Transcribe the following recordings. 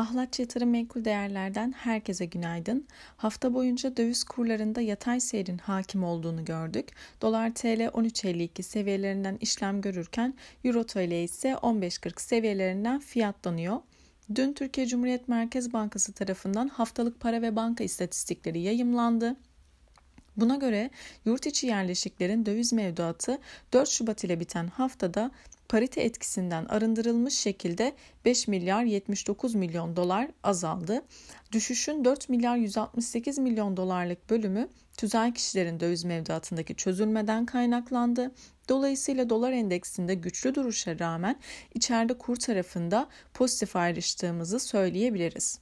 Ahlatçı Yatırım Menkul Değerler'den herkese günaydın. Hafta boyunca döviz kurlarında yatay seyrin hakim olduğunu gördük. Dolar TL 13.52 seviyelerinden işlem görürken Euro TL ise 15.40 seviyelerinden fiyatlanıyor. Dün Türkiye Cumhuriyet Merkez Bankası tarafından haftalık para ve banka istatistikleri yayımlandı. Buna göre yurt içi yerleşiklerin döviz mevduatı 4 Şubat ile biten haftada parite etkisinden arındırılmış şekilde 5 milyar 79 milyon dolar azaldı. Düşüşün 4 milyar 168 milyon dolarlık bölümü tüzel kişilerin döviz mevduatındaki çözülmeden kaynaklandı. Dolayısıyla dolar endeksinde güçlü duruşa rağmen içeride kur tarafında pozitif ayrıştığımızı söyleyebiliriz.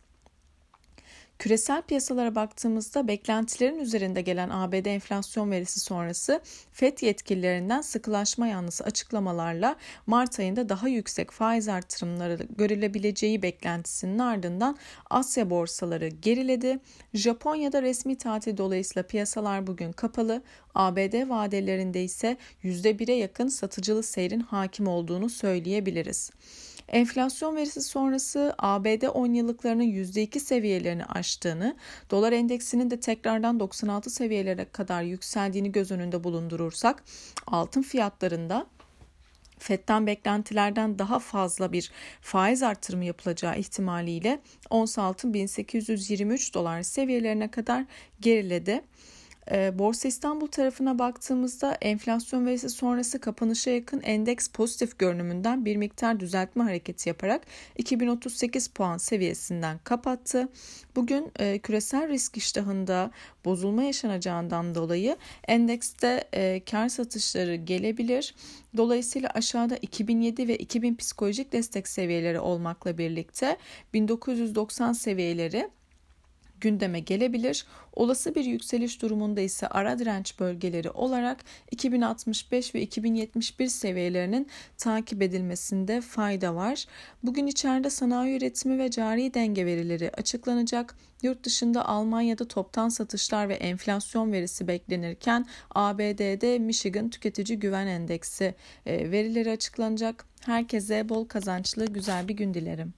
Küresel piyasalara baktığımızda beklentilerin üzerinde gelen ABD enflasyon verisi sonrası FED yetkililerinden sıkılaşma yanlısı açıklamalarla Mart ayında daha yüksek faiz artırımları görülebileceği beklentisinin ardından Asya borsaları geriledi. Japonya'da resmi tatil dolayısıyla piyasalar bugün kapalı. ABD vadelerinde ise %1'e yakın satıcılı seyrin hakim olduğunu söyleyebiliriz. Enflasyon verisi sonrası ABD 10 yıllıklarının %2 seviyelerini aştığını, dolar endeksinin de tekrardan 96 seviyelere kadar yükseldiğini göz önünde bulundurursak altın fiyatlarında FED'den beklentilerden daha fazla bir faiz artırımı yapılacağı ihtimaliyle ons altın 1823 dolar seviyelerine kadar geriledi. Ee, Borsa İstanbul tarafına baktığımızda enflasyon verisi sonrası kapanışa yakın endeks pozitif görünümünden bir miktar düzeltme hareketi yaparak 2038 puan seviyesinden kapattı. Bugün e, küresel risk iştahında bozulma yaşanacağından dolayı endekste e, kar satışları gelebilir. Dolayısıyla aşağıda 2007 ve 2000 psikolojik destek seviyeleri olmakla birlikte 1990 seviyeleri gündeme gelebilir. Olası bir yükseliş durumunda ise ara direnç bölgeleri olarak 2065 ve 2071 seviyelerinin takip edilmesinde fayda var. Bugün içeride sanayi üretimi ve cari denge verileri açıklanacak. Yurt dışında Almanya'da toptan satışlar ve enflasyon verisi beklenirken ABD'de Michigan Tüketici Güven Endeksi e, verileri açıklanacak. Herkese bol kazançlı güzel bir gün dilerim.